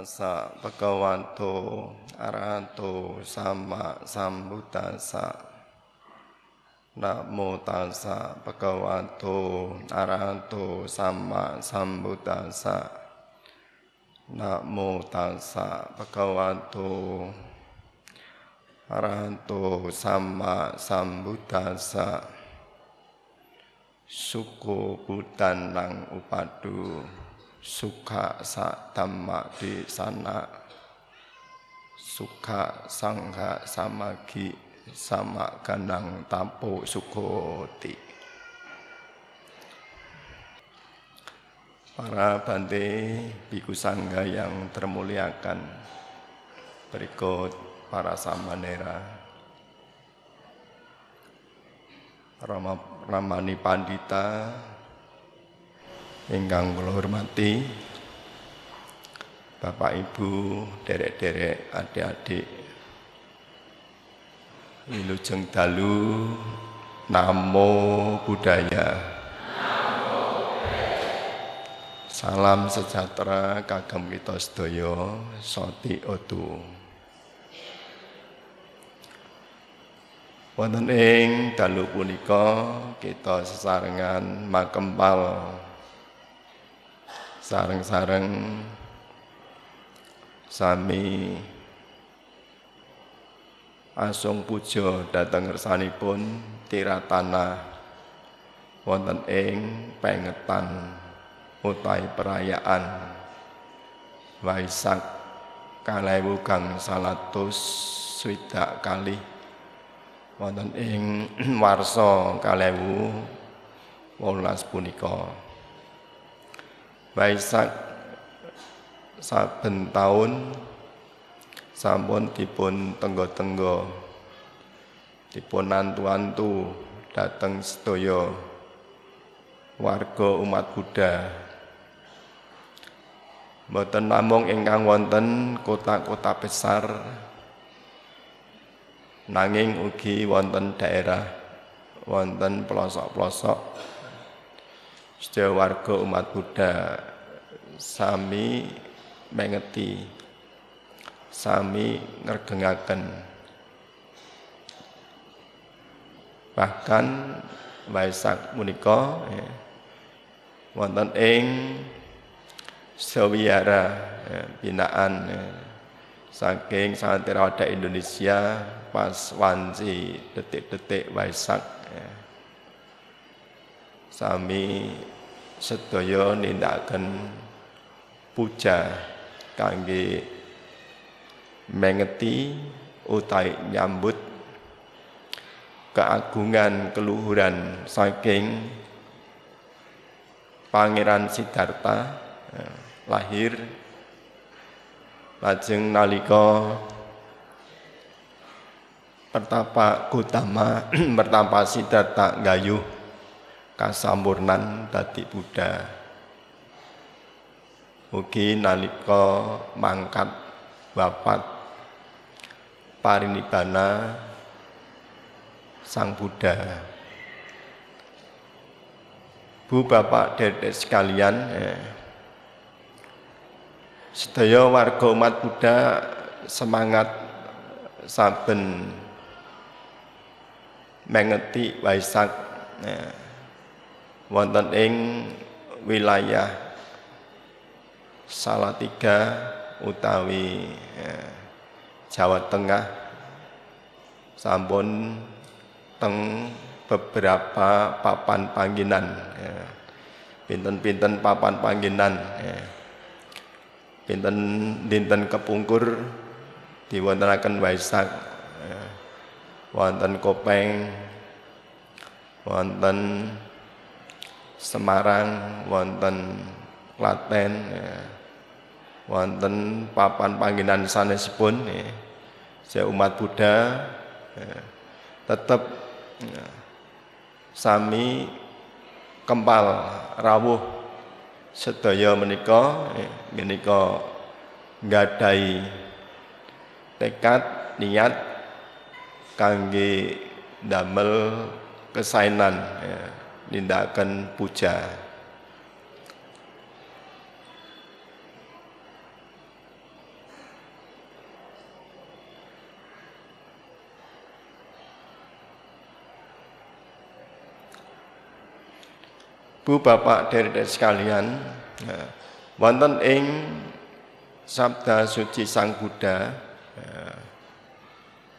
Tassa Bhagavato Arahato Sama Sambuddhassa Namo Tassa Bhagavato Arahato Sama Sambuddhassa Namo Tassa Bhagavato Arahato Sama Sambuddhassa Suku Buddhan nang upadu Suka sa dhamma di sana. Suka sangha samagi sama ganang tampo sukoti Para bante biku sangga yang termuliakan Berikut para samanera. Rama, Ramani Pandita ingkang kula hormati Bapak Ibu, derek-derek, adik-adik Wilujeng dalu Namo Buddhaya. Salam sejahtera kagem kita sedaya soti otu Wonten ing dalu punika kita sesarengan makempal sareng-sareng sami asung puja dhateng ngersanipun tiratana wonten ing pengetan utawi perayaan Waisak kalewu gang salatus swidak kalih wonten ing warsa kalewu wolas punika Waisak saben taun sampun dipun tenggo-tenggo dipun antu-antu dhateng sedaya warga umat Buddha. Mboten namung ingkang wonten kota-kota besar nanging ugi wonten daerah wonten pelosok-pelosok sedaya warga umat Buddha sami mengeti sami ngergengaken bahkan Waisak menika ya, wonten ing Sawiyara ya, binaan ya, saking Sanatirawada Indonesia pas wanci detik-detik Waisak ya. sami sedaya nindakaken puja kangge mengeti utai nyambut keagungan keluhuran saking Pangeran Siddhartha ya, lahir lajeng nalika pertapa Gotama pertapa Siddhartha gayuh kasampurnan dadi Buddha ugi nalika mangkat wafat parinibbana Sang Buddha. Bu Bapak Dedek sekalian eh, sedaya warga umat Buddha semangat saben mengeti Waisak ya, wonten ing wilayah Salatiga utawi ya, Jawa Tengah sampun teng beberapa papan pangginan ya. pinten-pinten papan pangginan ya. pinten dinten kepungkur diwontenaken Waisak wonten Kopeng wonten Semarang wonten Klaten ya. Wonten papan panggilan sanesipun ya. umat Buddha ya. tetap ya. sami kempal rawuh sedaya menika ya. menika nggadahi tekad niat kangge damel kesainan ya, nindakaken puja Ibu bapak dari sekalian, ya, wonten ing sabda suci Sang Buddha ya,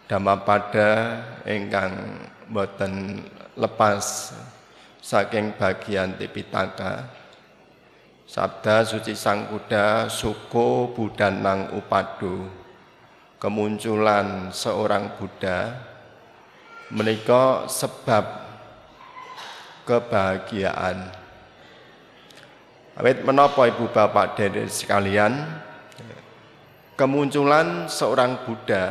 Dhammapada ingkang boten lepas saking bagian Tipitaka. Sabda suci Sang Buddha suko budanang upadu kemunculan seorang Buddha menika sebab kebahagiaan. Awit menapa ibu bapak dari sekalian? Kemunculan seorang Buddha.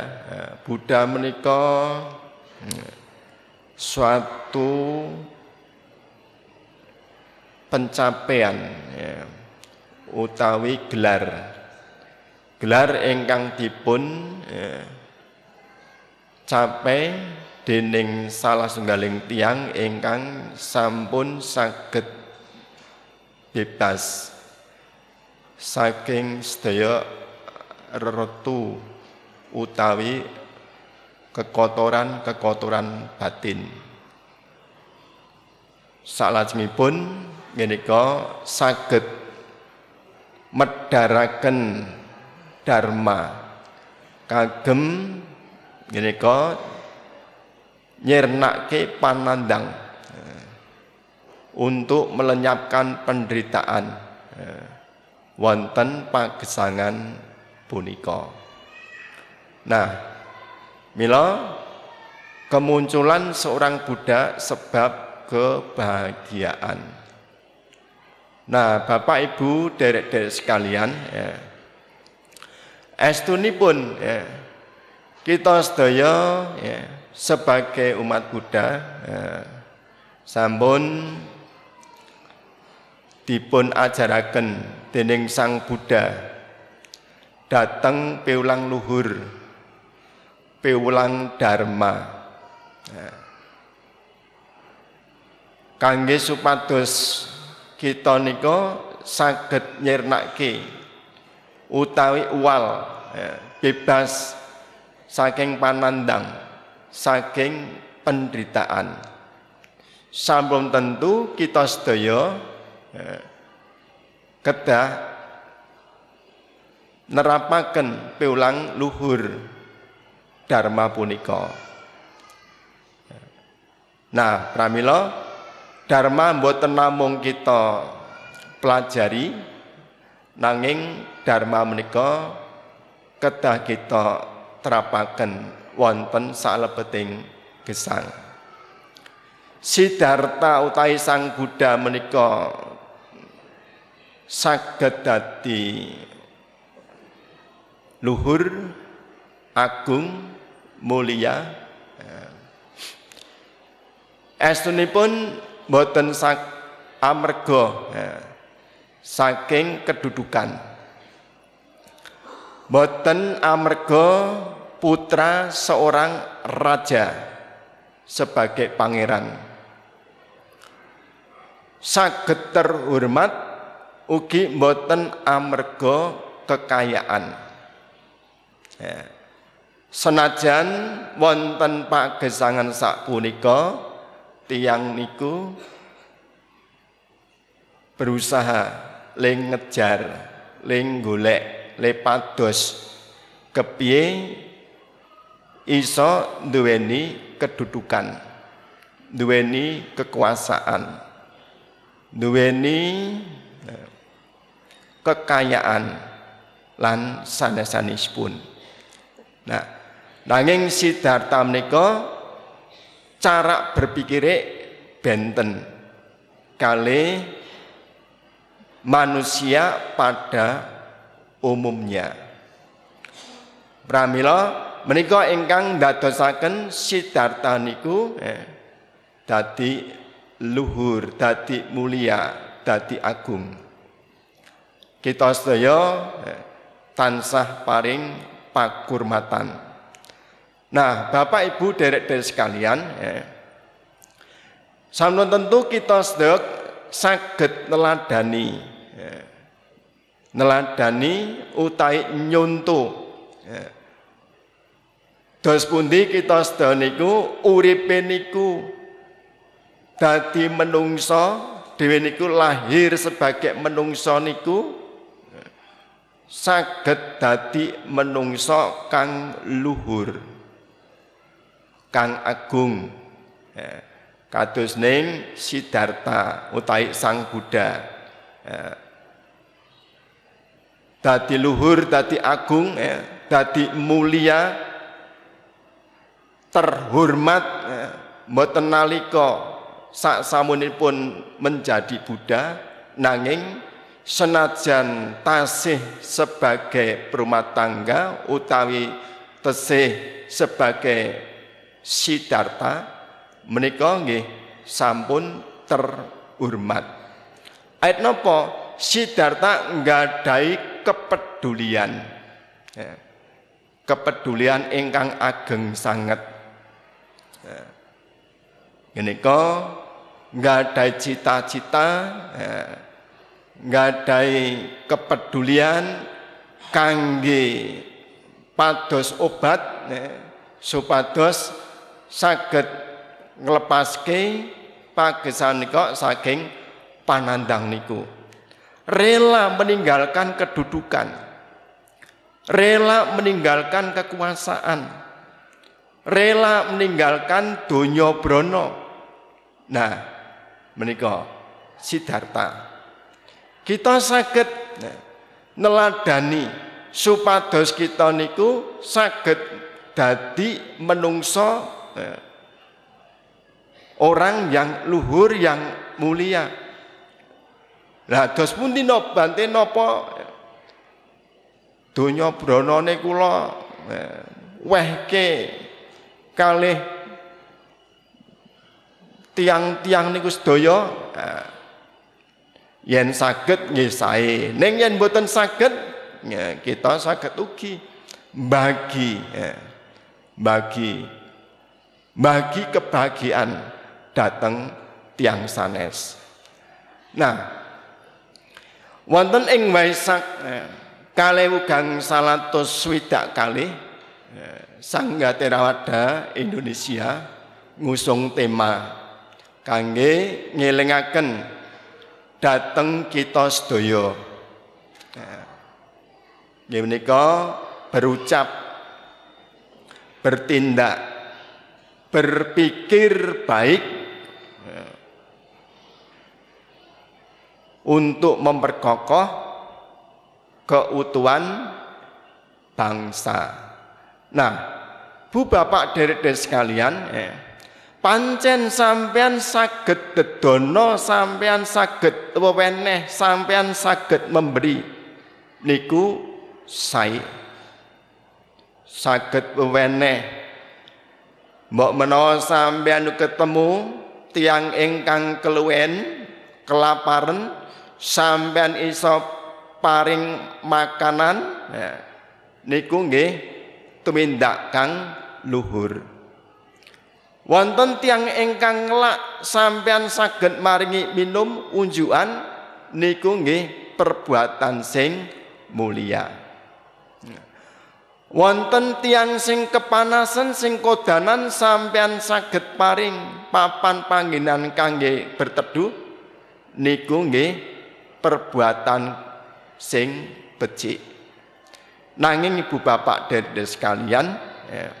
Buddha menikah hmm, suatu pencapaian ya, utawi gelar. Gelar ingkang dipun ya, capai dening salah sunggaling tiang ingkang sampun saged bebas saking sedaya retu utawi kekotoran-kekotoran batin. Salajengipun menika saged medharaken dharma kagem menika nyirnake panandang eh, untuk melenyapkan penderitaan eh, wonten pagesangan punika. Nah, mila kemunculan seorang Buddha sebab kebahagiaan. Nah, Bapak Ibu derek-derek sekalian, ya. pun ya, kita sedaya ya, sebagai umat Buddha ya, sampun dipun ajaraken dening Sang Buddha datang piulang luhur, piulang dharma. Nah. Kangge supados kita nika saged nyirnake utawi uwal ya, bebas saking panandang, saking penderitaan. Sampun tentu kita sedaya ya, kedah nerapaken piulang luhur dharma punika. Nah, pramila dharma mboten namung kita pelajari nanging dharma menika kedah kita terapaken wonten salebeting gesang. Siddhartha utawi Sang Buddha menika saged dadi luhur, agung, mulia. Estunipun boten sak amerga ya, saking kedudukan. Boten amerga putra seorang raja sebagai pangeran. Saged terhormat ugi boten amerga kekayaan. Ya. Senajan wonten pagesangan punika tiang niku berusaha ling ngejar, ling golek, lepados kepiye iso duweni kedudukan, duweni kekuasaan, duweni ya, kekayaan lan sanesanipun. Nah, nanging Siddhartha menika cara berpikir benten kali manusia pada umumnya. Pramila menika ingkang dadosaken Siddhartha niku eh, dadi luhur, dadi mulia, dadi agung. Kita sedaya eh, tansah paring pakurmatan. Nah, Bapak Ibu derek-derek sekalian, ya, sampun tentu kita sedek saged neladani ya, neladani utai nyuntu ya. Dos pundi kita sedaya niku uripe niku dadi menungso dhewe niku lahir sebagai menungso niku saged dadi menungso kang luhur kang agung. Ya, kados ning Siddhartha utawi Sang Buddha. Ya, dadi luhur dadi agung ya, dadi mulia terhormat ya, mboten nalika sak samunipun menjadi Buddha nanging senajan tasih sebagai rumah tangga utawi tesih sebagai Siddhartha menika nggih sampun terhormat. Ayat napa? Siddhartha nggadahi kepedulian. Ya. Kepedulian ingkang ageng sanget. Ya. Menika nggadahi cita-cita ya ngadai kepedulian kangge pados obat ya, supados saged nglepaske pagesanika saking panandang niku. Rela meninggalkan kedudukan. Rela meninggalkan kekuasaan rela meninggalkan donya brono nah menika Siddhartha. Kita sakit neladani supados kita niku sakit dadi menungso orang yang luhur yang mulia. Lah dos pundi no bante napa? Donya bronone kula wehke kalih tiang-tiang niku sedaya yen saged nggih sae. Ning yen mboten saged ya, kita saged ugi bagi ya, bagi bagi kebahagiaan datang tiang sanes. Nah wonten ing Waisak ya, kalih ugang salatus swidak kalih Sangga Terawada Indonesia ngusung tema kangge ngelingaken dateng kita sedaya. Nggih menika berucap bertindak berpikir baik untuk memperkokoh keutuhan bangsa. Nah, Bu Bapak derek sekalian, eh, Pancen sampean saged dedono, sampean saged weweneh, sampean saged memberi. Niku sae. Saged weweneh. Mbok menawa sampean ketemu tiang ingkang keluwen, kelaparan, sampean iso paring makanan, ya. niku nggih tumindak kang luhur. Wonten tiang ingkang ngelak sampean saged maringi minum unjukan niku nggih perbuatan sing mulia. Wonten tiang sing kepanasan sing kodanan sampean saged paring papan panggenan kangge berteduh niku nggih perbuatan sing becik. Nanging ibu bapak dan sekalian, ya,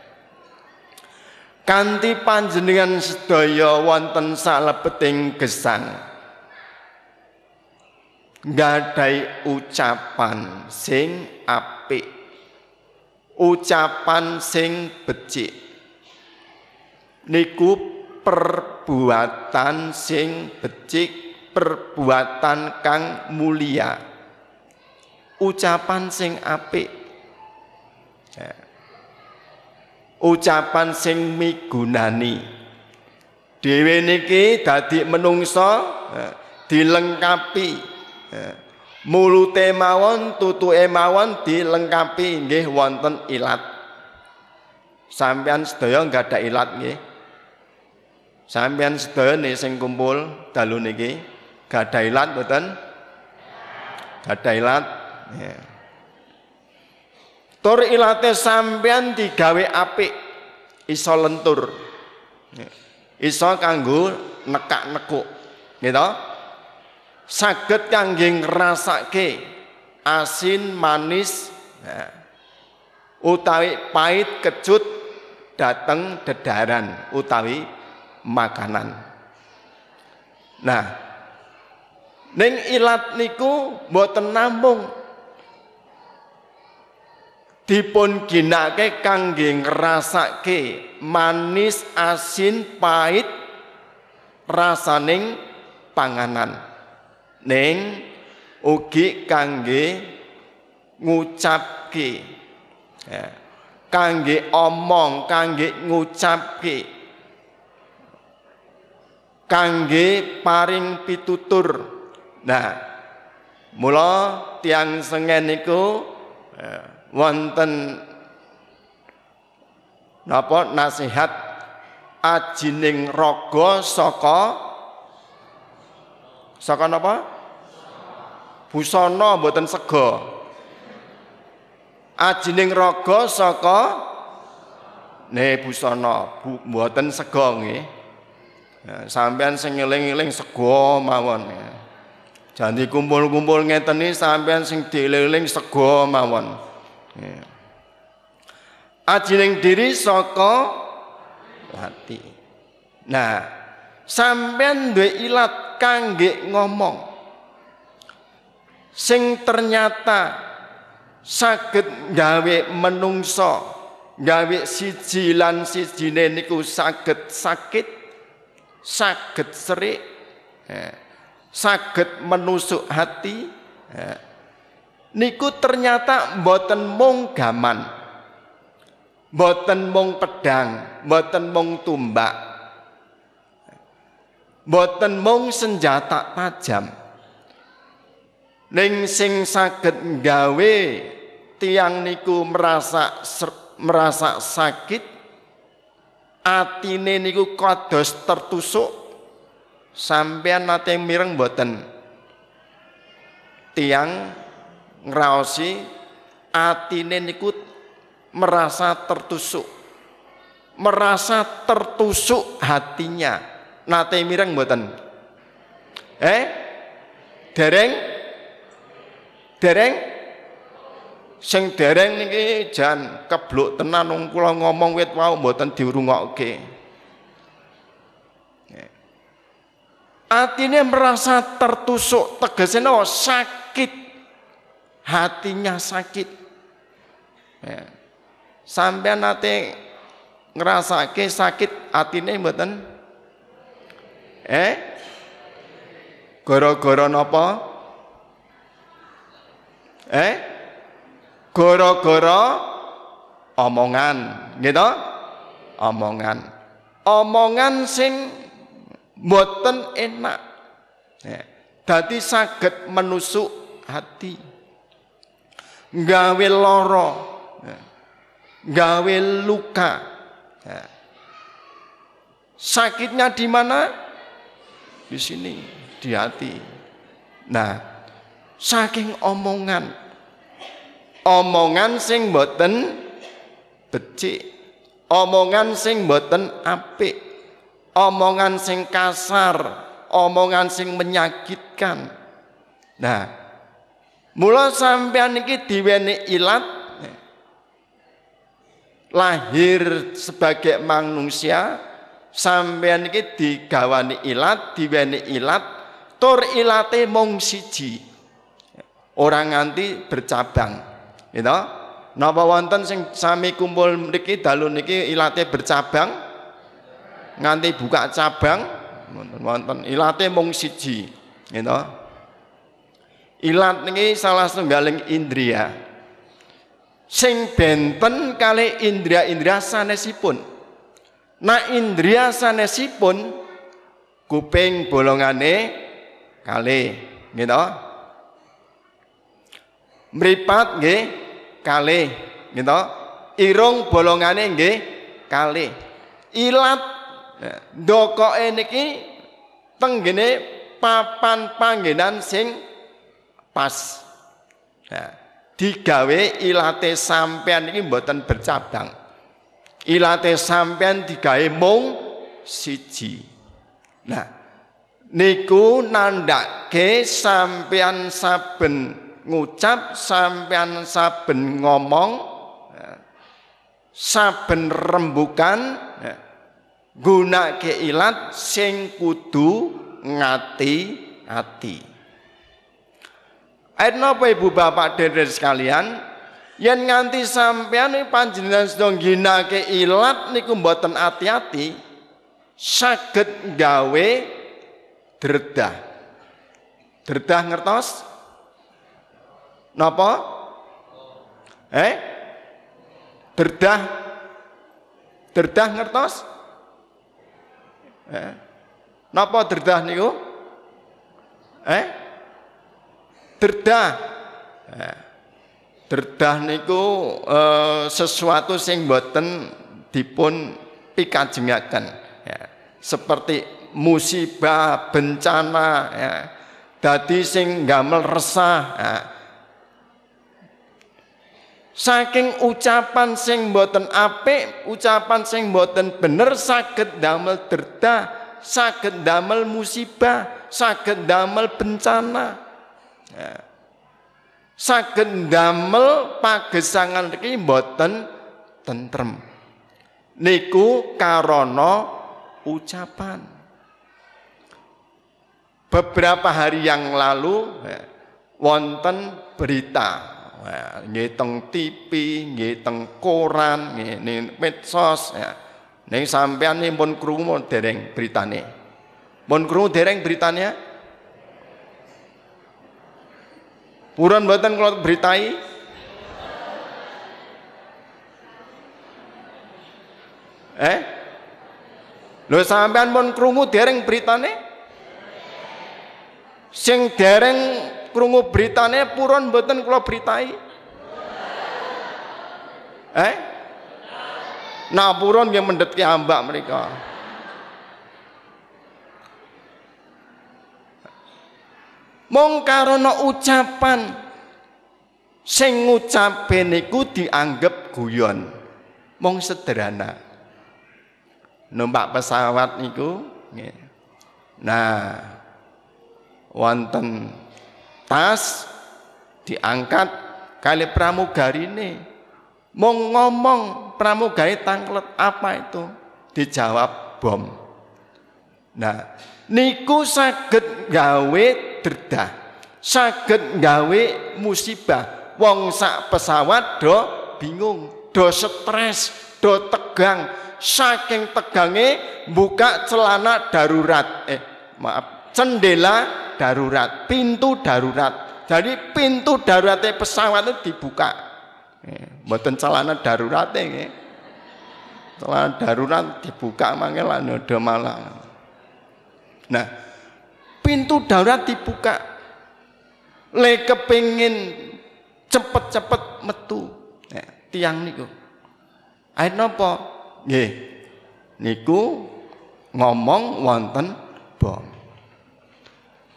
kanthi panjenengan sedaya wonten salebeting gesang. Nggadahi ucapan sing apik. Ucapan sing becik. Niku perbuatan sing becik perbuatan kang mulia. Ucapan sing apik ya ucapan sing migunani. Dhewe niki dadi menungso dilengkapi mulute mawon tutuke mawon dilengkapi nggih wonten ilat. Sampean sedaya enggak ada ilat nggih. Sampean nih sing kumpul dalu niki gak ada ilat mboten? Gak ada ilat yeah. Tur ilate sampean digawe apik iso lentur. Iso kanggo nekak-nekuk. Gitu. saged kangge ngrasake asin manis nah, utawi pahit kecut dateng dedaran utawi makanan nah ning ilat niku mboten namung dipun ginake kangge ngrasake manis asin pahit rasaning panganan. Ning ugi kangge ngucapke. Ya. kangge omong kangge ngucapke. Kangge paring pitutur. Nah mula tiang sengen niku ya, wonten napa nasihat ajining raga saka Saka napa? Busana mboten sega. Ajining raga saka ne busana mboten sega nggih. Ya, sampean sing ngeling-eling sega mawon. Ya. Janji kumpul-kumpul ngeten iki sampean sing dieling-eling sega mawon. Ya. Ajining diri saka hati. Nah, sampean duwe ilat kangge ngomong sing ternyata saged gawe menungso gawe siji lan sijine niku saged sakit saged serik eh, saged menusuk hati eh, niku ternyata mboten mung gaman. Mboten mung pedang mboten mung tumbak. Boten mung senjata tajam. Ning sing saged gawe tiang niku merasa merasa sakit atine niku kados tertusuk sampean nate mireng boten tiang ngraosi atine niku merasa tertusuk merasa tertusuk hatinya nate mireng mboten? Eh? Dereng? Dereng? Sing dereng niki jan kebluk tenan wong kula ngomong wit wau mboten diurungokke. Atine merasa tertusuk, tegesnya sakit. Hatinya sakit. Ya. Sampai nate ngerasake sakit atine mboten Eh? Gara-gara napa? Eh? Gara-gara omongan, gitu? Omongan. Omongan sing mboten enak. Eh. Dadi saged menusuk hati. Gawe loro. Gawe luka. Sakitnya di mana? di sini, di hati. Nah, saking omongan, omongan sing boten becik, omongan sing boten apik, omongan sing kasar, omongan sing menyakitkan. Nah, mula sampean iki diweni ilat lahir sebagai manusia sampean iki digawani ilat, diweni ilat, tur ilate mung siji. Orang nganti bercabang. Gitu. Napa wonten sing sami kumpul mriki dalu niki ilate bercabang nganti buka cabang wonten ilate mung siji. Gitu. Ilat niki salah setunggaling indria. Sing benten kali indria-indria sanesipun. Nah indria sanesipun kuping bolongane kali gitu. Mripat nggih kali gitu. Irung bolongane nggih kali. Ilat dokoke niki tenggene papan panggenan sing pas. Nah, digawe ilate sampean iki mboten bercabang ilate sampean digawe mung siji. Nah, niku nandake sampean saben ngucap sampean saben ngomong saben rembukan gunake ilat sing kudu ngati-ati Ayat napa Ibu Bapak Deder sekalian? Yen nganti sampean panjenengan sedang ginake ilat niku mboten hati-hati saged gawe dredah. Dredah ngertos? Napa? Eh? Dredah Dredah ngertos? Eh? Napa dredah niku? Eh? Dredah. Eh. Dredah niku eh, sesuatu sing boten dipun pikajengaken ya. Seperti musibah, bencana ya. Dadi sing gamel resah ya. Saking ucapan sing boten apik, ucapan sing boten bener saged damel derdah, saged damel musibah, saged damel bencana. Ya saged damel pagesangan iki mboten tentrem niku karana ucapan beberapa hari yang lalu ya, wonten berita nggih teng TV, nggih teng koran, nggih medsos ya. Ning sampean pun krungu dereng beritane. Pun krungu dereng beritanya? Purun mboten kalau beritai? Eh? Lho sampean pun krungu dereng beritane? Sing dereng krungu beritane purun mboten kula beritai? Eh? Nah purun yang mendet ki ambak mereka. Mong karena ucapan sing ngucape niku dianggap guyon. Mong sederhana. Numpak pesawat niku Nah, wonten tas diangkat kali pramugari ini mau ngomong pramugari tangklet apa itu dijawab bom nah niku saged gawe derdah. Saged gawe musibah. Wong sak pesawat do bingung do stres do tegang. Saking tegange buka celana darurat. Eh maaf cendela darurat pintu darurat. Jadi pintu daruratnya pesawat itu dibuka. Eh, mboten celana darurat eh. celana darurat dibuka mangkel ada malah Nah, pintu darurat dibuka. Le kepingin cepet-cepet metu. Nah, tiang niku. Ayo nopo? Nggih. Niku ngomong wonten bom.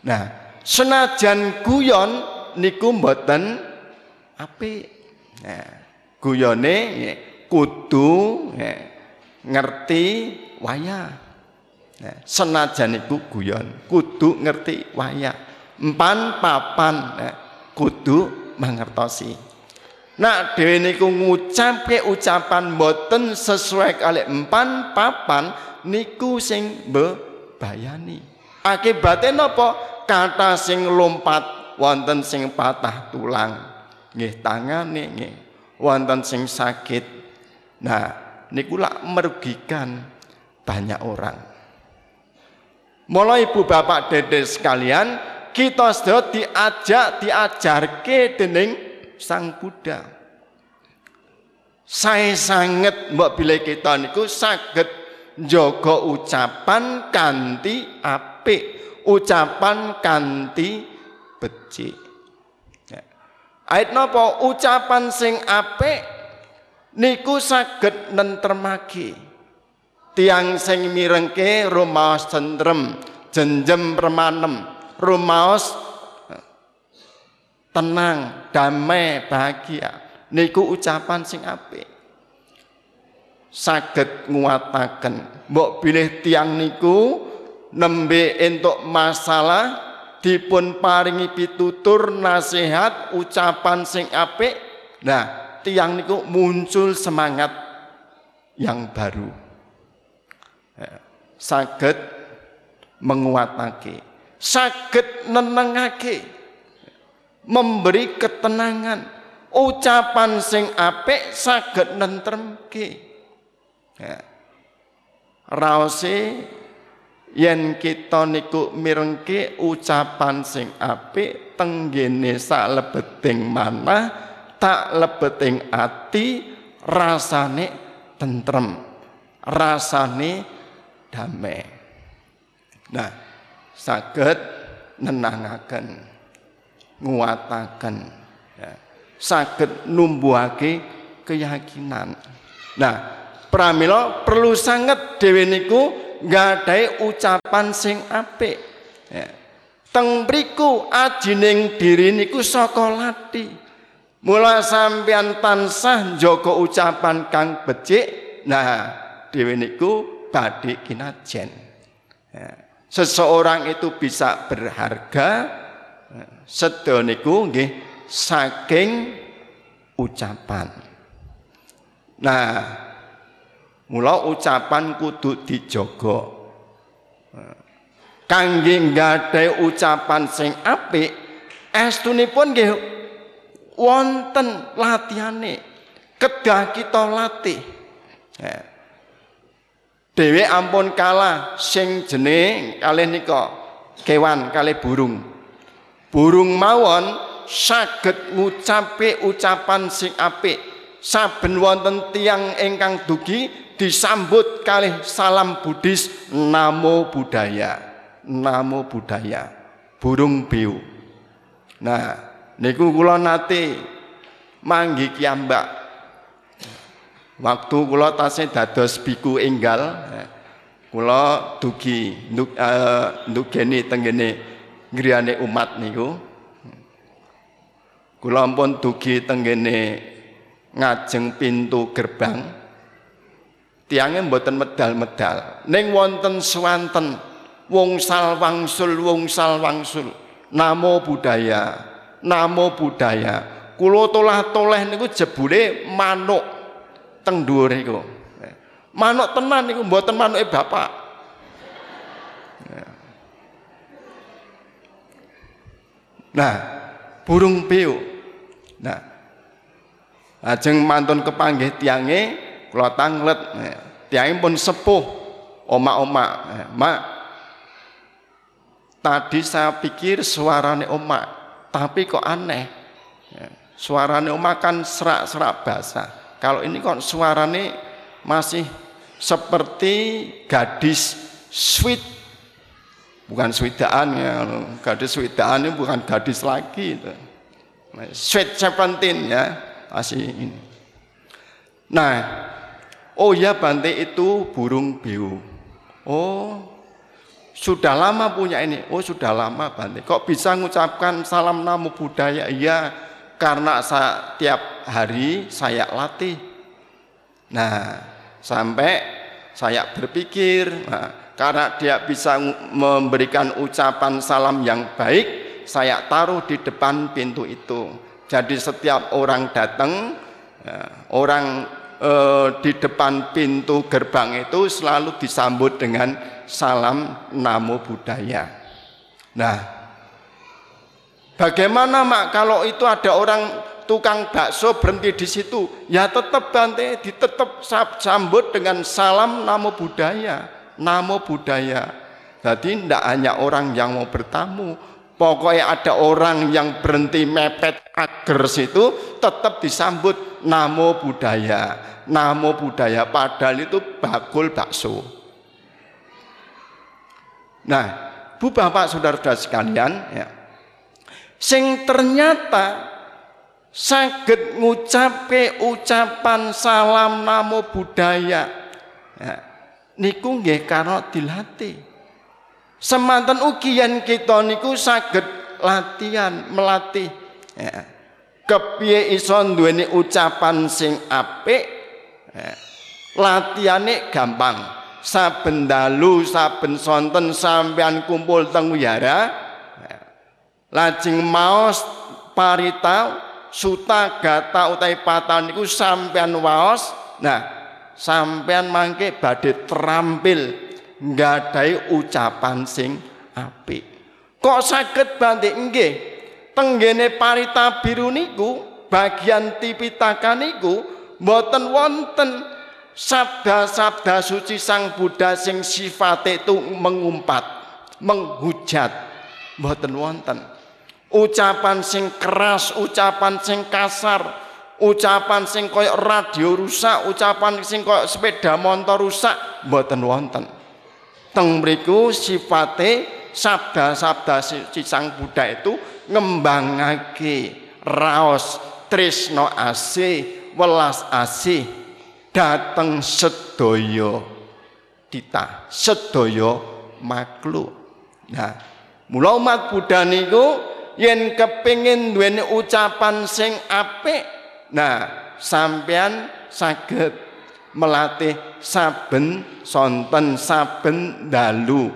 Nah, senajan guyon niku mboten apik. Nah, guyone kudu ngerti wayah. Nah, senajan iku guyon, kudu ngerti wayah. Empan papan nah, kudu mangertosi. Nah, dhewe niku ngucapke ucapan boten sesuai kali empan papan niku sing bebayani. Akibate napa? Kata sing lompat wonten sing patah tulang. Nggih tangane nggih. Wonten sing sakit. Nah, niku lak merugikan banyak orang. Mulai ibu bapak dede sekalian, kita sudah diajak diajarke dening Sang Buddha. Saya sangat mbok bila kita niku saged ucapan kanti apik, ucapan kanti becik. Ya. Ait napa ucapan sing apik niku saged nentremake tiang sing mirengke rumaos cenderem jenjem permanem rumaos tenang damai bahagia. Niku ucapan sing apik. Saged nguataken mbok bilih tiang niku nembe entuk masalah dipun paringi pitutur nasihat ucapan sing apik. Nah tiang niku muncul semangat yang baru saged menguatake saged nenengake memberi ketenangan ucapan sing apik saged nentremke ya. raose yen kita niku mirengke ucapan sing apik tenggene salebeting manah tak lebeting ati rasane tentrem rasane damai nah saged nenangaken nguataken ya saged numbuhake keyakinan. Nah, pramila perlu sangat dhewe niku nggadahi ucapan sing apik. Ya. Teng mriku ajining diri niku saka lati. Mula sampeyan tansah njaga ucapan kang becik, nah dhewe niku badhe kinajen. Ya. Seseorang itu bisa berharga, ya, sedaya niku nggih saking ucapan. Nah, mula ucapan kudu dijogo. Kangge nggadahi ucapan sing apik, estunipun nggih wonten latihane. Kedah kita latih. Dewe ampun kalah sing jeneng kalih nika kewan kalih burung. Burung mawon saged ngucape ucapan sing apik. Saben wonten tiang ingkang dugi disambut kalih salam Buddhis namo budaya namo budaya burung biu nah niku kula nate manggi kiambak waktu kula tasih dados biku enggal kula dugi nduk uh, ndugeni tenggene griyane umat niku Kula ampun dugi tenggene ngajeng pintu gerbang. Tiange mboten medal-medal. Ning wonten swanten wungsal wangsul wungsal wangsul. Namo budaya, namo budaya. Kula tolah-toleh niku jebule manuk teng dhuwur niku. Manuk tenan niku mboten manuke bapak. Nah, burung piu Nah, ajeng mantun kepanggih tiange kula tanglet. Tiange pun sepuh oma-oma. Mak, tadi saya pikir suarane oma, tapi kok aneh. Suarane oma kan serak-serak basah. Kalau ini kok suarane masih seperti gadis sweet bukan swidaan ya gadis swidaan ini bukan gadis lagi itu. Sweet Seventeen ya masih ini. Nah, oh ya Bante itu burung biu. Oh, sudah lama punya ini. Oh sudah lama Bante. Kok bisa mengucapkan salam namo budaya? Iya, karena saya, tiap hari saya latih. Nah, sampai saya berpikir, nah, karena dia bisa memberikan ucapan salam yang baik, saya taruh di depan pintu itu. Jadi setiap orang datang, ya, orang eh, di depan pintu gerbang itu selalu disambut dengan salam namo budaya. Nah, bagaimana mak kalau itu ada orang tukang bakso berhenti di situ, ya tetap Bante, ditetap sambut dengan salam namo budaya, namo budaya. Jadi tidak hanya orang yang mau bertamu, Pokoknya ada orang yang berhenti mepet agar situ tetap disambut namo budaya, namo budaya padahal itu bakul bakso. Nah, Bu Bapak Saudara-saudara sekalian, ya. Sing ternyata saged ngucape ucapan salam namo budaya. Ya, niku nggih karena dilatih. Semanten ugi yen kita niku saged latihan, melatih. Ya. Kepiye iso duweni ucapan sing apik? Ya. Latihane gampang. saben dalu saben sonten sampean kumpul teng wiyara lajeng maos parita suta gata utai patan niku sampean waos. Nah sampean mangke badhe terampil nggadahi ucapan sing apik. Kok saged bantik nggih. Tenggene parita biru niku bagian tipitaka niku mboten wonten sabda-sabda suci Sang Buddha sing sifate itu mengumpat, menghujat, mboten wonten. Ucapan sing keras, ucapan sing kasar, ucapan sing koyo radio rusak, ucapan sing koyo sepeda motor rusak, mboten wonten. Teng mriku sifate sabda-sabda suci Sang Buddha itu ngembangake raos tresno asih, welas asih dateng sedaya kita sedaya makhluk nah mula umat Buddha niku yen kepingin duweni ucapan sing apik nah sampean saged melatih saben sonten saben dalu.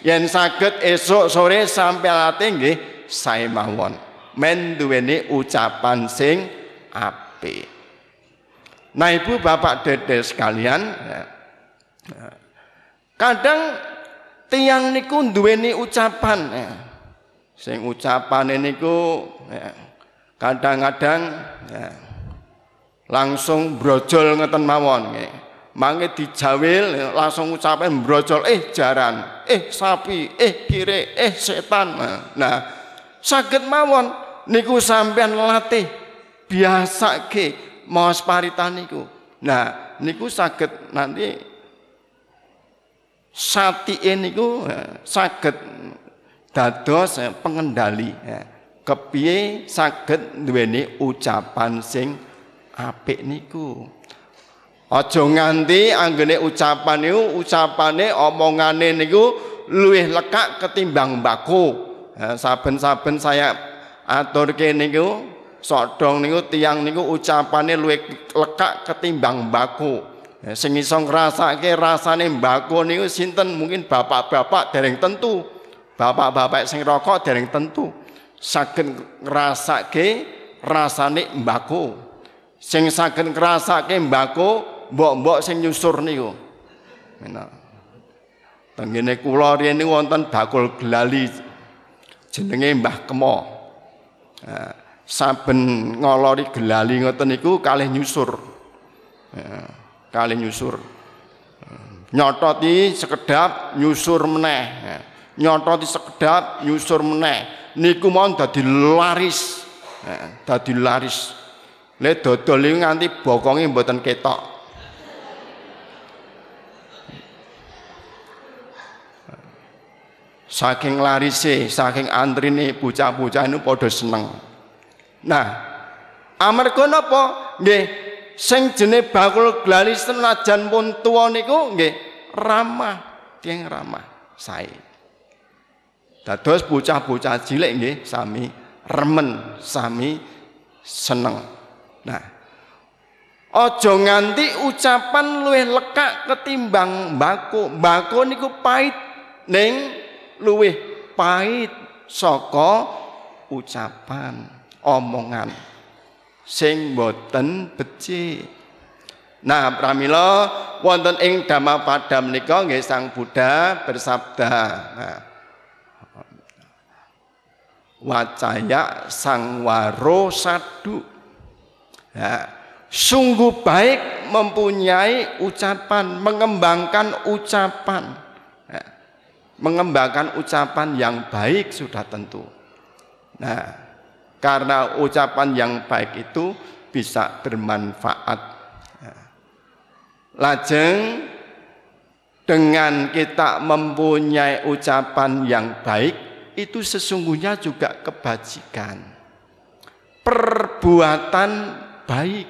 Yen saged esok sore sampai latih nggih sae mawon. Men duweni ucapan sing apik. Nah ibu bapak dede sekalian, ya, kadang tiang niku duweni ucapan, ya. Sing ucapan niku ya, kadang-kadang ya, langsung brojol ngeten mawon. Ya. Mangke dijawil ya, langsung ucapan brojol, eh jaran, eh sapi, eh kire, eh setan. Nah, sakit mawon niku sampean latih biasa ke maos paritan niku. Nah, niku saged nanti satike niku eh, saged dados eh, pengendali ya. kepiye saged duweni ucapan sing apik niku aja nganti anggene ucapan niku ucapane omongane niku luwih lekak ketimbang mbako saben-saben saya aturke niku sodong niku tiang niku ucapane luwih lekak ketimbang mbako. Ya, sing iso ngrasake rasane mbako niku sinten mungkin bapak-bapak dereng tentu. Bapak-bapak sing rokok dereng tentu. Saged ngrasake rasane mbako. Sing saged ngrasake mbako mbok-mbok sing nyusur niku. Menak. Tengene kula riyen wonten bakul gelali jenenge Mbah Kemo. Nah, saben ngolori gelali ngoten niku kalih nyusur. Ya, kalih nyusur. Nyototi sekedap nyusur meneh. Nyototi sekedap nyusur meneh. Niku mau dadi laris. Ya, dadi laris. Le dodol iki nganti bokonge mboten ketok. Saking larise, saking antrine bocah-bocah ini padha seneng. Nah, amarga napa? Nggih, sing jenenge bakul glalis senajan pun tuwa niku nggih ramah, tiyang ramah, sae. Dados bocah-bocah cilik nggih sami remen, sami seneng. Nah, aja nganti ucapan luwih lekak ketimbang mbako. Mbako niku pahit ning luwih pahit saka ucapan omongan sing boten becik. Nah, pramila wonten ing Dhammapada menika nggih Sang Buddha bersabda. Nah, wacaya sang waro sadu. Nah, sungguh baik mempunyai ucapan, mengembangkan ucapan. Nah, mengembangkan ucapan yang baik sudah tentu. Nah, karena ucapan yang baik itu bisa bermanfaat. Ya. Lajeng dengan kita mempunyai ucapan yang baik itu sesungguhnya juga kebajikan. Perbuatan baik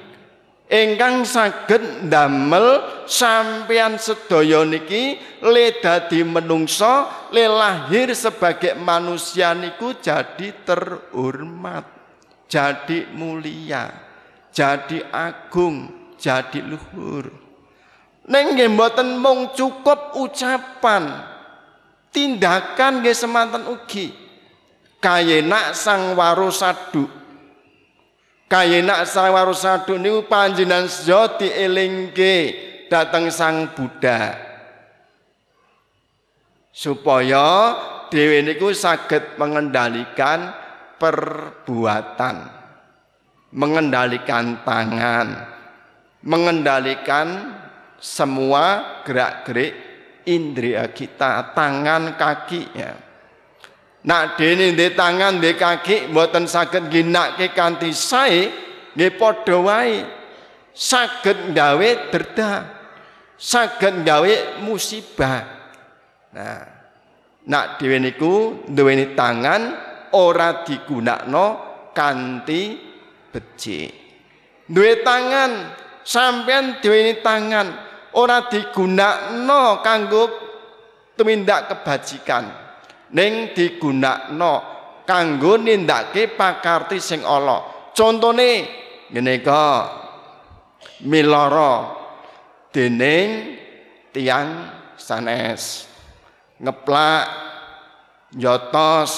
ingkang saged ndamel sampeyan sedaya niki le dadi menungso le lahir sebagai manusia niku jadi terhormat jadi mulia jadi agung jadi luhur nggih mboten mung cukup ucapan. Tindakan nggih semanten ugi. Kayenak sang warosadu. Kayenak sang warosadu niku panjenengan sedaya dielingke dateng sang Buddha. Supaya dhewe niku saged mengendalikan perbuatan. Mengendalikan tangan, mengendalikan semua gerak-gerik indria kita, tangan, kaki ya. Nak dene di tangan, di kaki mboten saged ginake kanthi sae, nggih padha wae. Saged gawe derda. Saged gawe musibah. Nah, nak dhewe niku duweni tangan ora digunakno kanthi becik. Duwe tangan sampean duweni tangan ora digunakno kanggo tumindak kebajikan. Ning digunakno kanggo nindakake pakarti sing ala. Contone ngene miloro dening tiang sanes. Ngeplak nyotos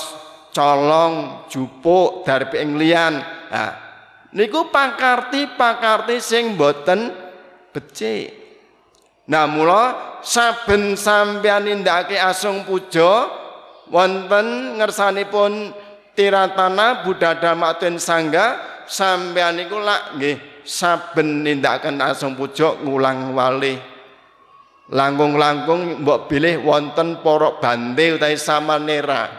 colong jupuk darbe ing nah niku pakarti pakarti sing boten becik Nah mula saben sampeyan nindakake asung puja wonten ngersanipun tiratana Buddha Dhamma Sangga sampeyan niku lak nggih saben nindakaken asung puja ngulang wali langkung-langkung mbok bilih wonten para bante utawi samanera.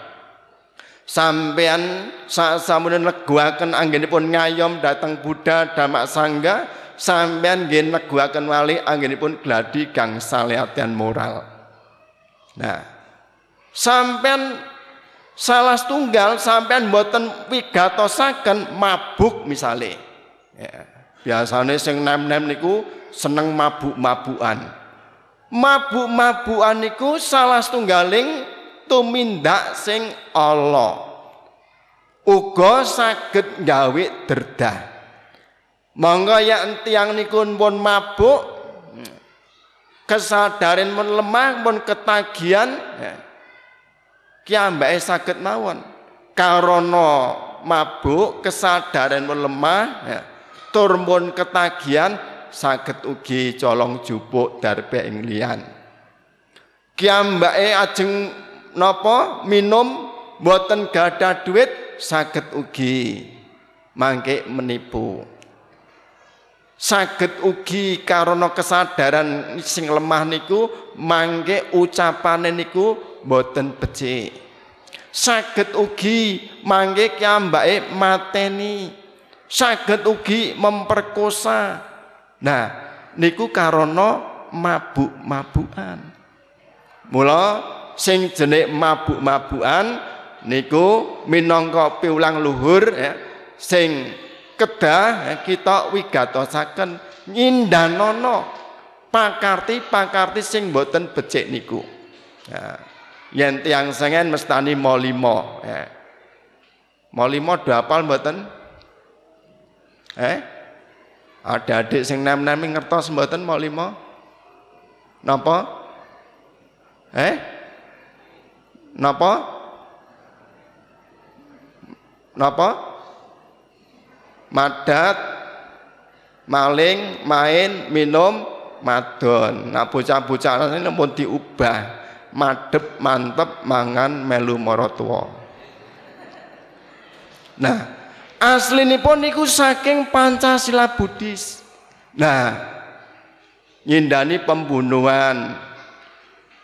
Sampeyan sak samune neguaken anggenipun ngayom dhateng Buddha Dhamma Sangga sampean nggih wali anggenipun gladi kang salehatian moral. Nah, sampean salah tunggal sampean mboten wigatosaken mabuk misale. Ya, biasane sing nem-nem niku seneng mabuk-mabukan. Mabuk-mabukan niku salah tunggaling tumindak sing Allah. Uga saged gawe derdah. Monggo ya tiang nikun pun mabuk, kesadaran pun lemah, pun ketagihan, kiambake sakit mawon. Karono mabuk, kesadaran pun lemah, ya. ketagihan, sakit ugi colong jupuk darbe ing liyan. Kiambake ajeng napa minum boten gada duit sakit ugi mangke menipu saged ugi karena kesadaran sing lemah niku mangke ucapane niku boten becik. Saged ugi mangke kiambake mateni. Saged ugi memperkosa. Nah niku karena mabuk-mabukan. Mula sing jenik mabuk-mabukan niku minangka piulang luhur ya sing kedah kita wigatosaken nyindanono pakarti-pakarti sing boten becik niku. Ya. Yen tiang sengen mestani molimo. Ya. Molimo do apal mboten? Eh? Ada adik sing nem-nemi ngertos mboten molimo? Napa? Eh? Napa? Napa? Madat maling main minum madon. Nah bocah-bocah ini pun diubah. Madep mantep mangan melu morotua nah asli ini pun niku saking Pancasila Buddhis. Nah nyindani pembunuhan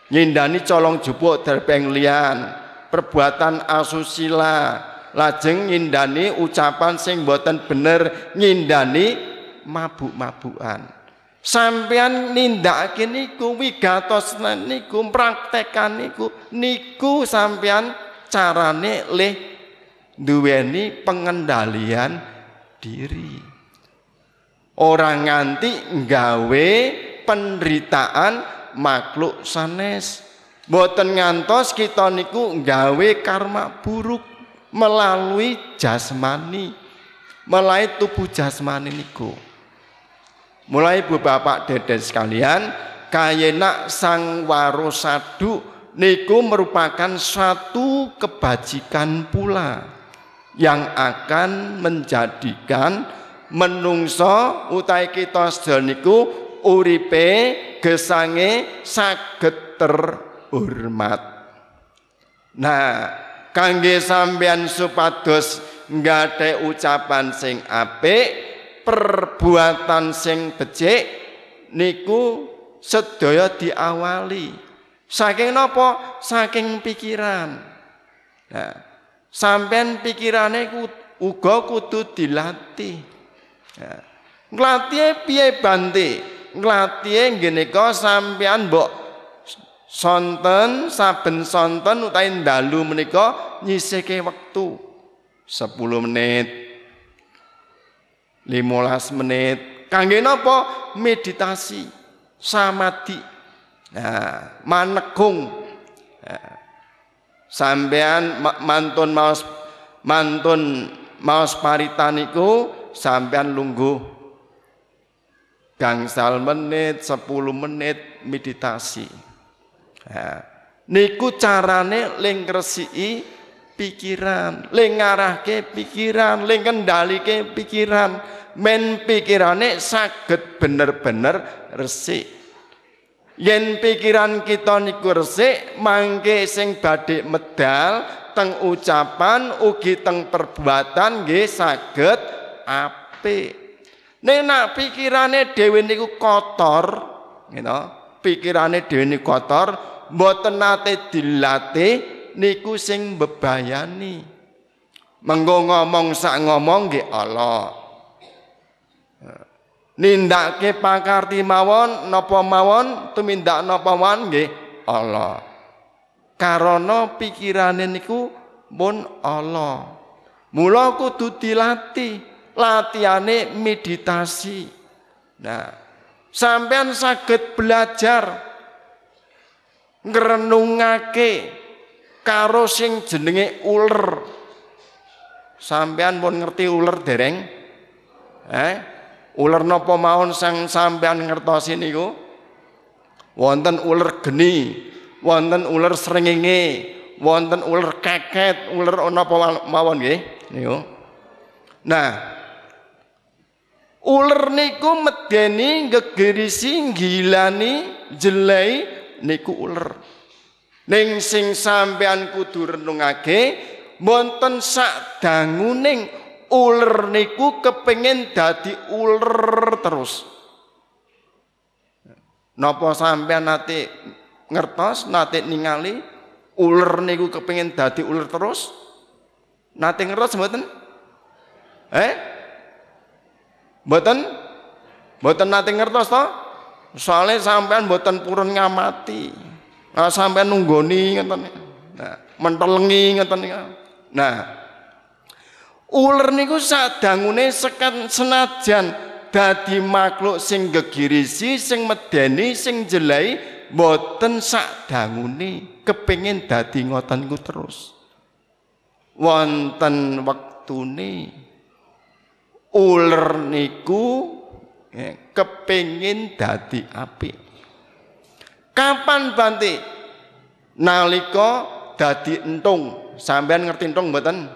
nyindani colong jupuk terbeng lian perbuatan asusila lajeng ngindani ucapan sing boten bener ngindani mabuk-mabukan. Sampean nindakake niku wigatos niku praktekan niku niku sampean carane leh duweni pengendalian diri. Orang nganti nggawe penderitaan makhluk sanes. Boten ngantos kita niku nggawe karma buruk melalui jasmani melalui tubuh jasmani niku mulai bapak deden sekalian kayena sang warosadu niku merupakan suatu kebajikan pula yang akan menjadikan menungso utai kita niku uripe gesange saged terhormat. Nah, kangge sampean supados nggate ucapan sing apik, perbuatan sing becik niku sedaya diawali. Saking napa? Saking pikiran. Nah, sampean pikirane uga kudu dilatih. Nah, nglatih piye Bante? Nglatih ngene sampean mbok sonten saben sonten utawi dalu menika nyisihke wektu. 10 menit 15 menit. Kangge napa? Meditasi samadhi. Nah manekung nah, sampean mantun maos mantun maos paritaniku sampean lungguh. Gangsal menit, 10 menit meditasi. Nah, niku carane ling ngresiki pikiran, ling ngarahke pikiran, ling kendalike pikiran, men pikirane saged bener-bener resik. Yen pikiran kita niku resik, mangke sing badhe medal teng ucapan ugi teng perbuatan nggih saged apik. Nek nak pikirane dhewe niku kotor, gitu. Pikirane dhewe niku kotor, mboten nate dilatih niku sing bebayani. Menggo ngomong sak ngomong nggih Allah. Nindake pakarti mawon napa mawon tumindak napa mawon nggih Allah. Karana pikirane niku pun Allah. Mula kudu dilatih latihane meditasi. Nah, sampean saged belajar ngrenungake karo sing jenenge uler. Sampean pun ngerti uler dereng? Eh? Uler napa mawon sang sampean ngertosi niku? Wonten uler geni, wonten uler srengenge, wonten uler keket, uler napa mawon nggih niku. Nah, Uler niku medeni gegerisi gilani jelai niku uler. Ning sing sampean kudu renungake wonten sak danguning uler niku kepengin dadi uler terus. Napa sampean nate ngertos nate ningali uler niku kepengin dadi uler terus? Nate ngertos mboten? Eh? Mboten mboten nate ngertos to? Soale sampean mboten purun ngamati. Nah, sampean nunggoni ngoten. Nah, mentelengi ngoten Nah, uler niku sadangune sekan senajan dadi makhluk sing gegirisi, sing medeni, sing jelai, mboten sadangune kepengin dadi ngoten ku terus. Wonten wektune uler niku kepingin dadi apik. Kapan Bante? Nalika dadi entung. Sampean ngerti entung mboten?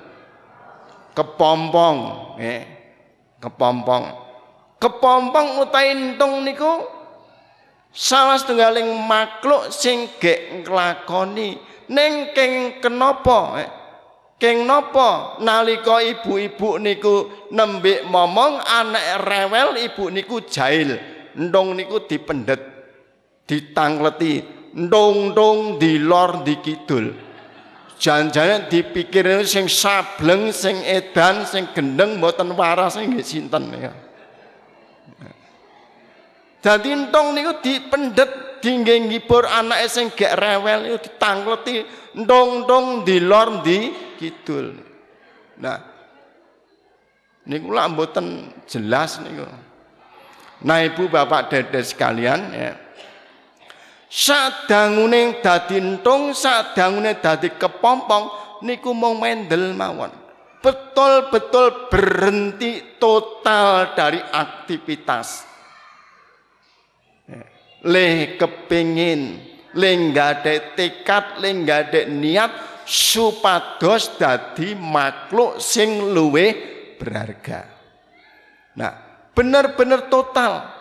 Kepompong, ya. Kepompong. Kepompong utawi entung niku salah setunggaling makhluk sing gek nglakoni ning kenapa? Eh? Keng nopo nalika ibu-ibu niku nembik momong anak rewel ibu niku jahil. Ndong niku dipendet, ditangleti, ndong-ndong dilor dikidul. Jan-jane dipikir sing sableng, sing edan, sing gendeng mboten waras nggih sinten ya. Dadi entong niku dipendet dingge ngibur anake sing gek rewel itu ditangleti ndong-ndong dilor di kidul. Nah, niku lak mboten jelas niku. Nah, Ibu Bapak Dede sekalian ya. Sadangune dadi entung, sadangune dadi kepompong niku mung mendel mawon. Betul-betul berhenti total dari aktivitas. Ya. le kepingin le nggade tekad le nggade niat supados dadi makhluk sing luwe berharga nah bener-bener total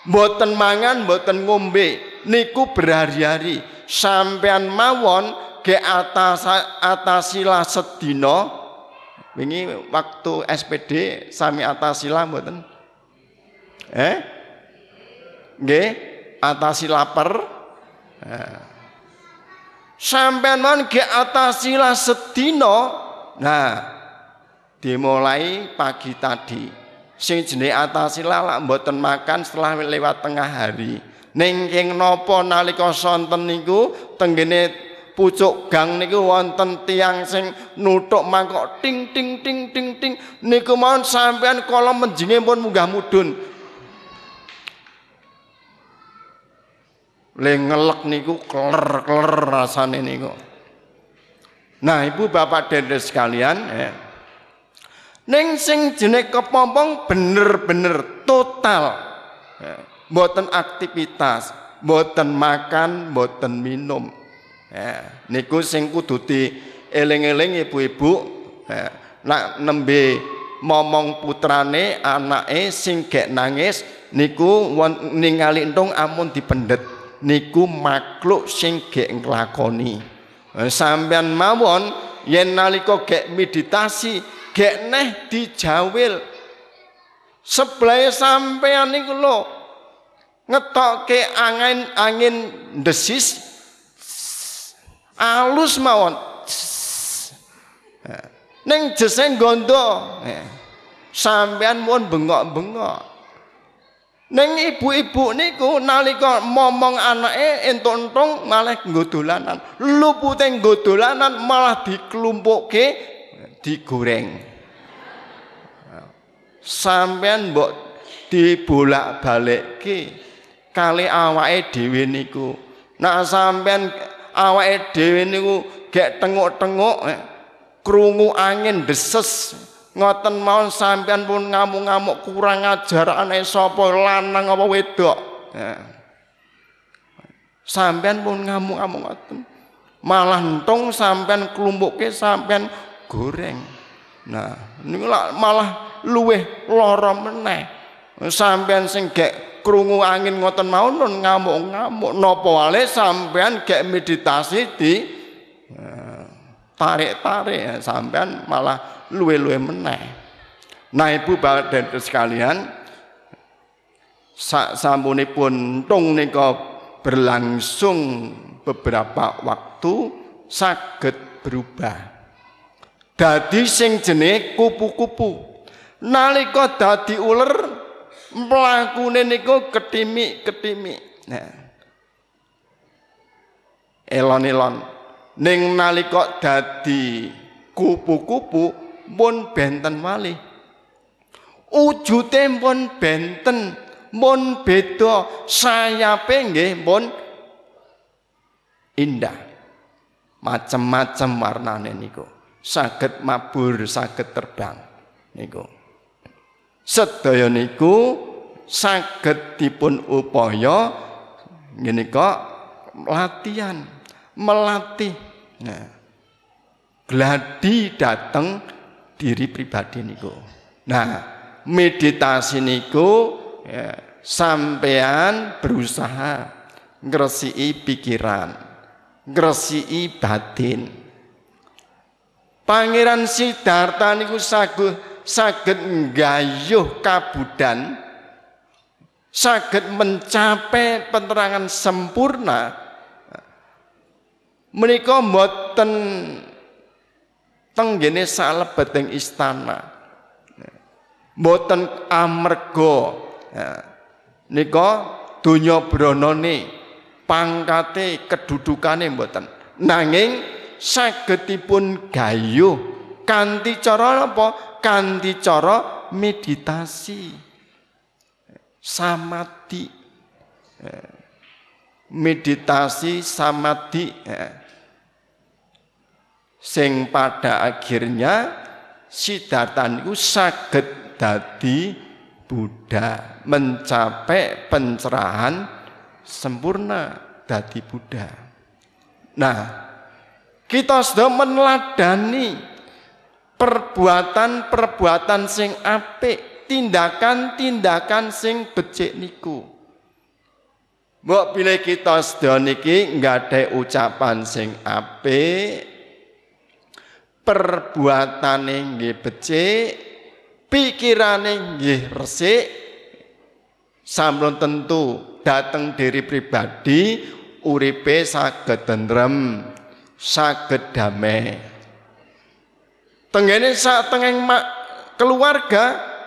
Mboten mangan, mboten ngombe, niku berhari-hari. Sampean mawon ke atas atasila sedina. Wingi waktu SPD sami atasila mboten? Eh? Nggih, atasi lapar. Nah. Sampean mawon ke atasila sedina. Nah, dimulai pagi tadi sing jenenge atasila lak mboten makan setelah lewat tengah hari. Ning ing napa nalika sonten niku tenggene pucuk gang niku wonten tiang sing nutuk mangkok ting ting ting ting ting niku mawon sampean kala menjinge pun munggah mudun. Le ngelek niku kler-kler rasane niku. Nah, Ibu Bapak dan sekalian, eh, Neng sing jenis kepompong bener-bener total. Ya. Mboten aktivitas, mboten makan, mboten minum. Ya, niku sing kudu eling-eling ibu-ibu. Ya, nak nembe momong putrane anake sing gek nangis niku ningali entung amun dipendet niku makhluk sing gek nglakoni. Sampeyan mawon yen nalika gek meditasi gek neh dijawil. Sebelah sampean niku lho ngetokke angin angin desis alus mawon. Ning jesen gondo sampean mun bengok-bengok ning ibu-ibu niku nalika momong anake entung-entung malah nggo dolanan lupute nggo dolanan malah diklumpukke digoreng. Sampean mbok dibolak-balikke kali awake dhewe niku. Nak sampean awake dhewe niku gek tenguk-tenguk eh, krungu angin deses ngoten mawon sampean pun ngamuk-ngamuk kurang ajar aneh sapa lanang apa wedok. Eh. Sampean pun ngamuk-ngamuk ngoten. Malah entung sampean klumpuke sampean goreng. Nah, niku malah luweh lara meneh. Sampean sing gek krungu angin ngoten mawon ngamuk-ngamuk napa wale sampean gek meditasi di tarik-tarik. Ya, sampean malah luwe-luwe meneh. Nah, Ibu Bapak dan sekalian, sak sampunipun tung nika berlangsung beberapa waktu saged berubah. Dadi sing jenenge kupu-kupu. Nalika dadi uler mlakune niku ketimik-ketimik. Nah elon-elon ning nalika dadi kupu-kupu pun benten malih. Ujute pun benten pun beda. Sayape nggih pun indah. Macem-macem warnane niku. Saged mabur saged terbang niku. Sedaya niku saged dipun upaya ngene kok latihan melatih nah gladi dateng diri pribadi niku. Nah meditasi niku ya, sampean berusaha ngresiki pikiran ngresiki batin. Pangeran Siddhartha niku saged saged nggayuh kabudan saged mencapai penerangan sempurna menika mboten tenggene salebeting istana mboten amarga ya. nika donya bronone pangkate kedudukane mboten nanging sagedipun gayuh kanthi cara apa? Kanthi cara meditasi. Samadhi. Meditasi samadhi. Sing pada akhirnya Siddhartha niku saged dadi Buddha, mencapai pencerahan sempurna dadi Buddha. Nah, kita sudah meneladani perbuatan-perbuatan sing apik, tindakan-tindakan sing becik niku. Mbok pilih kita sedaya niki nggak ucapan sing apik, perbuatane nggih becik, pikirane nggih resik, sampun tentu dateng diri pribadi uripe saged tentrem, saged damai. Tengene sak tengeng mak keluarga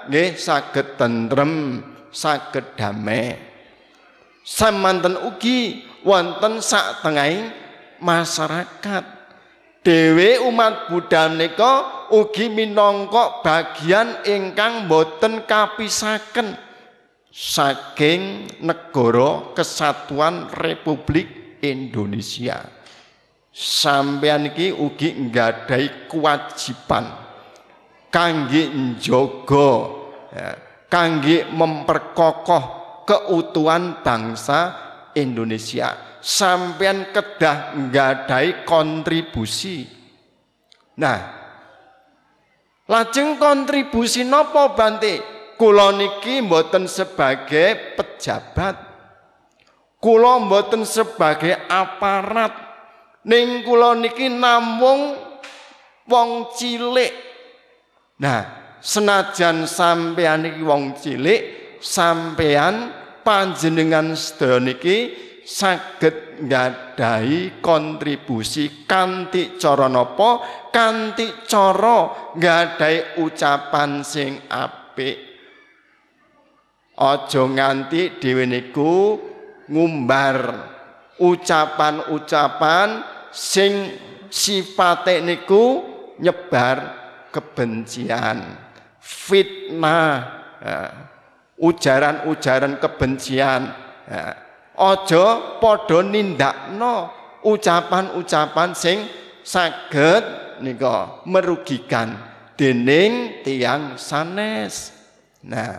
nggih saged tentrem, saged damai. Samanten ugi wonten sak tengahing masyarakat Dewe umat Buddha menika ugi minangka bagian ingkang boten kapisaken. Saking negara kesatuan Republik Indonesia. Sampeyan iki ugi nggadahi kewajiban. Kangge njaga ya, kangge memperkokoh keutuhan bangsa Indonesia sampean kedah nggadahi kontribusi. Nah, lajeng kontribusi nopo Bante? Kula niki mboten sebagai pejabat. Kula mboten sebagai aparat. Ning kula niki namung wong cilik. Nah, senajan sampean niki wong cilik, sampean panjenengan sedaya niki saged nggadahi kontribusi kanthi cara napa kanthi cara nggadahi ucapan sing apik. Aja nganti dhewe niku ngumbar ucapan-ucapan sing sifate niku nyebar kebencian fitnah ujaran-ujaran kebencian ya, Ojo padha nindakno ucapan-ucapan sing saged nika merugikan dening tiang sanes. Nah,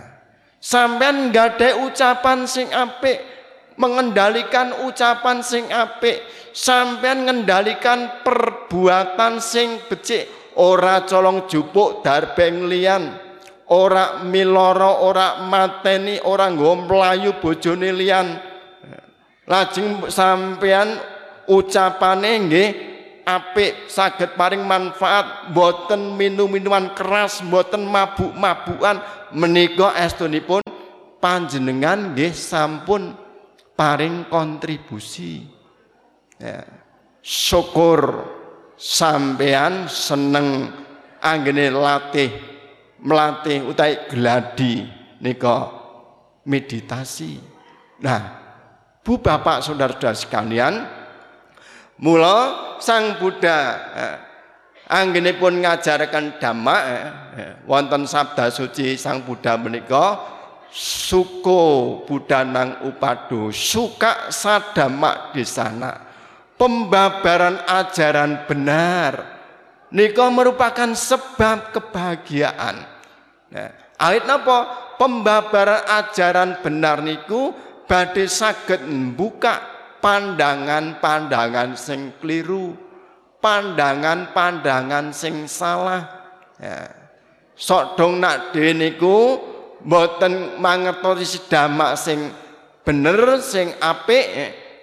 sampean nggade ucapan sing apik, mengendalikan ucapan sing apik, sampean ngendalikan perbuatan sing becik, ora colong jupuk darbeng liyan, ora miloro, ora mateni, ora nggo mlayu bojone liyan Lajeng sampean ucapane nggih apik saged paring manfaat boten minum-minuman keras boten mabuk-mabukan menika estunipun panjenengan nggih sampun paring kontribusi ya. syukur sampean seneng anggene latih melatih utai gladi nika meditasi nah Bu Bapak Saudara-saudara sekalian, mula Sang Buddha eh, anggenipun ngajarkan dhamma eh, eh, wonten sabda suci Sang Buddha menika suko budanang upado suka sadama di sana. Pembabaran ajaran benar. Nika merupakan sebab kebahagiaan. Nah, ayat napa? Pembabaran ajaran benar niku badhe saged buka pandangan-pandangan sing keliru, pandangan-pandangan sing salah. Ya. Sok dong nak niku mboten mangertosi damak sing bener, sing apik,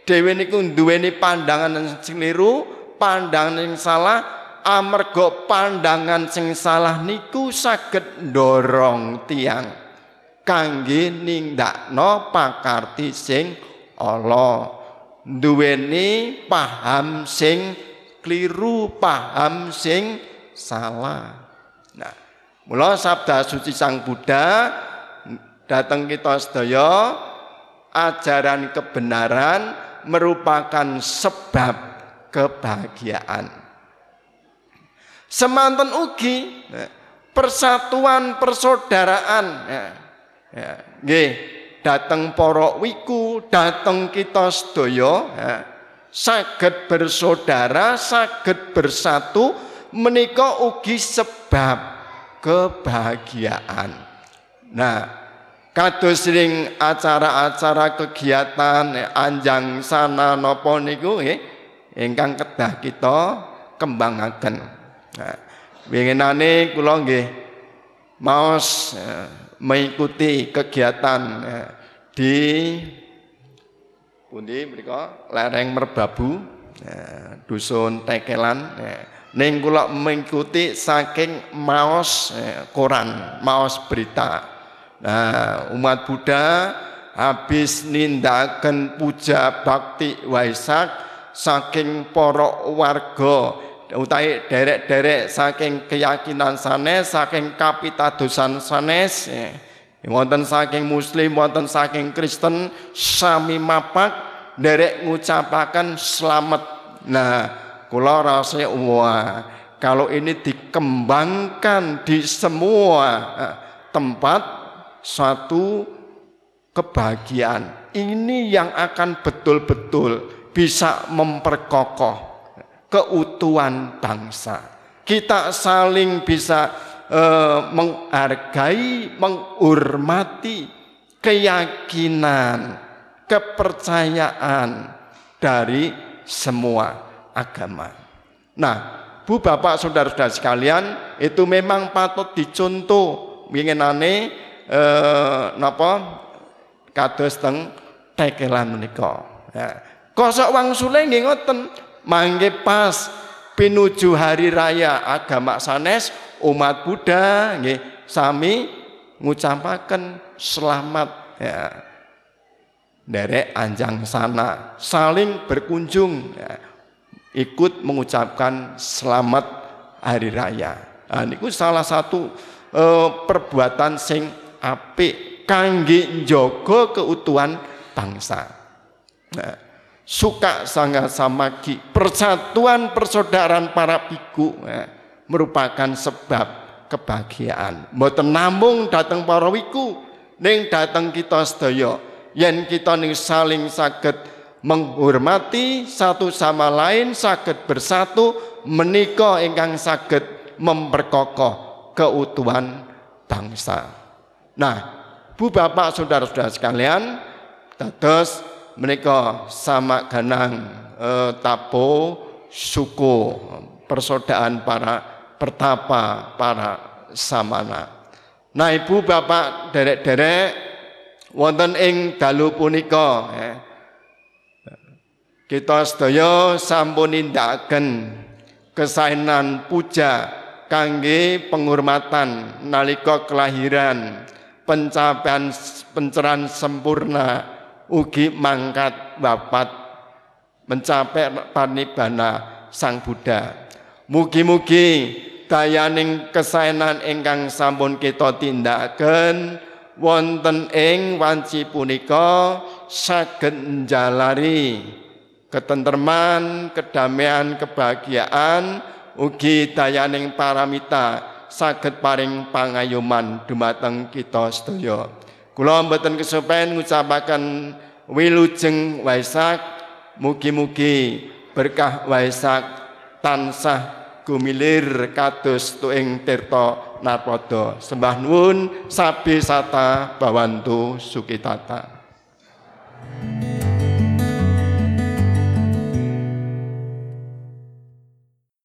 dhewe niku duweni pandangan sing keliru, pandangan sing salah, amarga pandangan sing salah niku saged ndorong tiang kangge nindakno pakarti sing ala. Duweni paham sing kliru paham sing salah. Nah mula sabda suci sang Buddha datang kita sedaya ajaran kebenaran merupakan sebab kebahagiaan. Semanten ugi persatuan persaudaraan ya, nggih, dateng para wiku, dateng kita sedaya ya, saged bersaudara, saged bersatu menika ugi sebab kebahagiaan. Nah, kados ring acara-acara kegiatan anjang sana napa niku nggih ingkang kedah kita kembangaken. Nah, winginane kula nggih maos eh, mengikuti kegiatan eh, di pundi mriku lereng Merbabu eh, dusun Tekelan ning kula mengikuti saking maos koran maos berita. Nah umat Buddha habis nindakan puja bakti Waisak saking para warga utai derek-derek saking keyakinan sanes saking kapitadosan sanes eh, wonten saking muslim wonten saking Kristen sami mapak derek ngucapaken selamat. Nah kula rasa wah kalau ini dikembangkan di semua tempat suatu kebahagiaan. Ini yang akan betul-betul bisa memperkokoh keutuhan bangsa kita saling bisa eh, menghargai, menghormati keyakinan, kepercayaan dari semua agama. Nah, Bu Bapak Saudara-saudara sekalian, itu memang patut dicontoh winginane eh, napa kados teng tekelan menika. Ya. Kosok wangsule nggih ngoten, mangke pas pinuju hari raya agama sanes umat Buddha nggih sami ngucapaken selamat. Ya. Derek anjang sana saling berkunjung ya, ikut mengucapkan selamat hari raya. Nah, ini salah satu eh, perbuatan sing apik kangge njogo keutuhan bangsa. Nah, suka sangat samagi persatuan persaudaraan para biku ya, merupakan sebab kebahagiaan. Mboten namung datang para wiku, ning datang kita sedaya. Yen kita ning saling saged menghormati satu sama lain, saged bersatu menika ingkang saged memperkokoh keutuhan bangsa. Nah, Bu Bapak Saudara-saudara sekalian, dados menika sama ganang eh, tapo suku persaudaraan para pertapa para samana. Nah ibu bapak derek-derek wonten ing dalu punika eh. kita sedaya sampun nindakaken kesainan puja kangge penghormatan nalika kelahiran pencapaian pencerahan sempurna ugi mangkat bapat mencapai parnibana Sang Buddha. Mugi-mugi dayaning kesaenan ingkang sampun kita tindakaken wonten ing wanci punika saged njalari ketentreman, kedamaian, kebahagiaan ugi dayaning paramita saged paring pangayuman dumateng kita sedaya. Kula mboten kesupen ngucapaken wilujeng Waisak mugi-mugi berkah Waisak tansah gumilir kados tuing tirta napada sembah nuwun sabi sata bawantu sukitata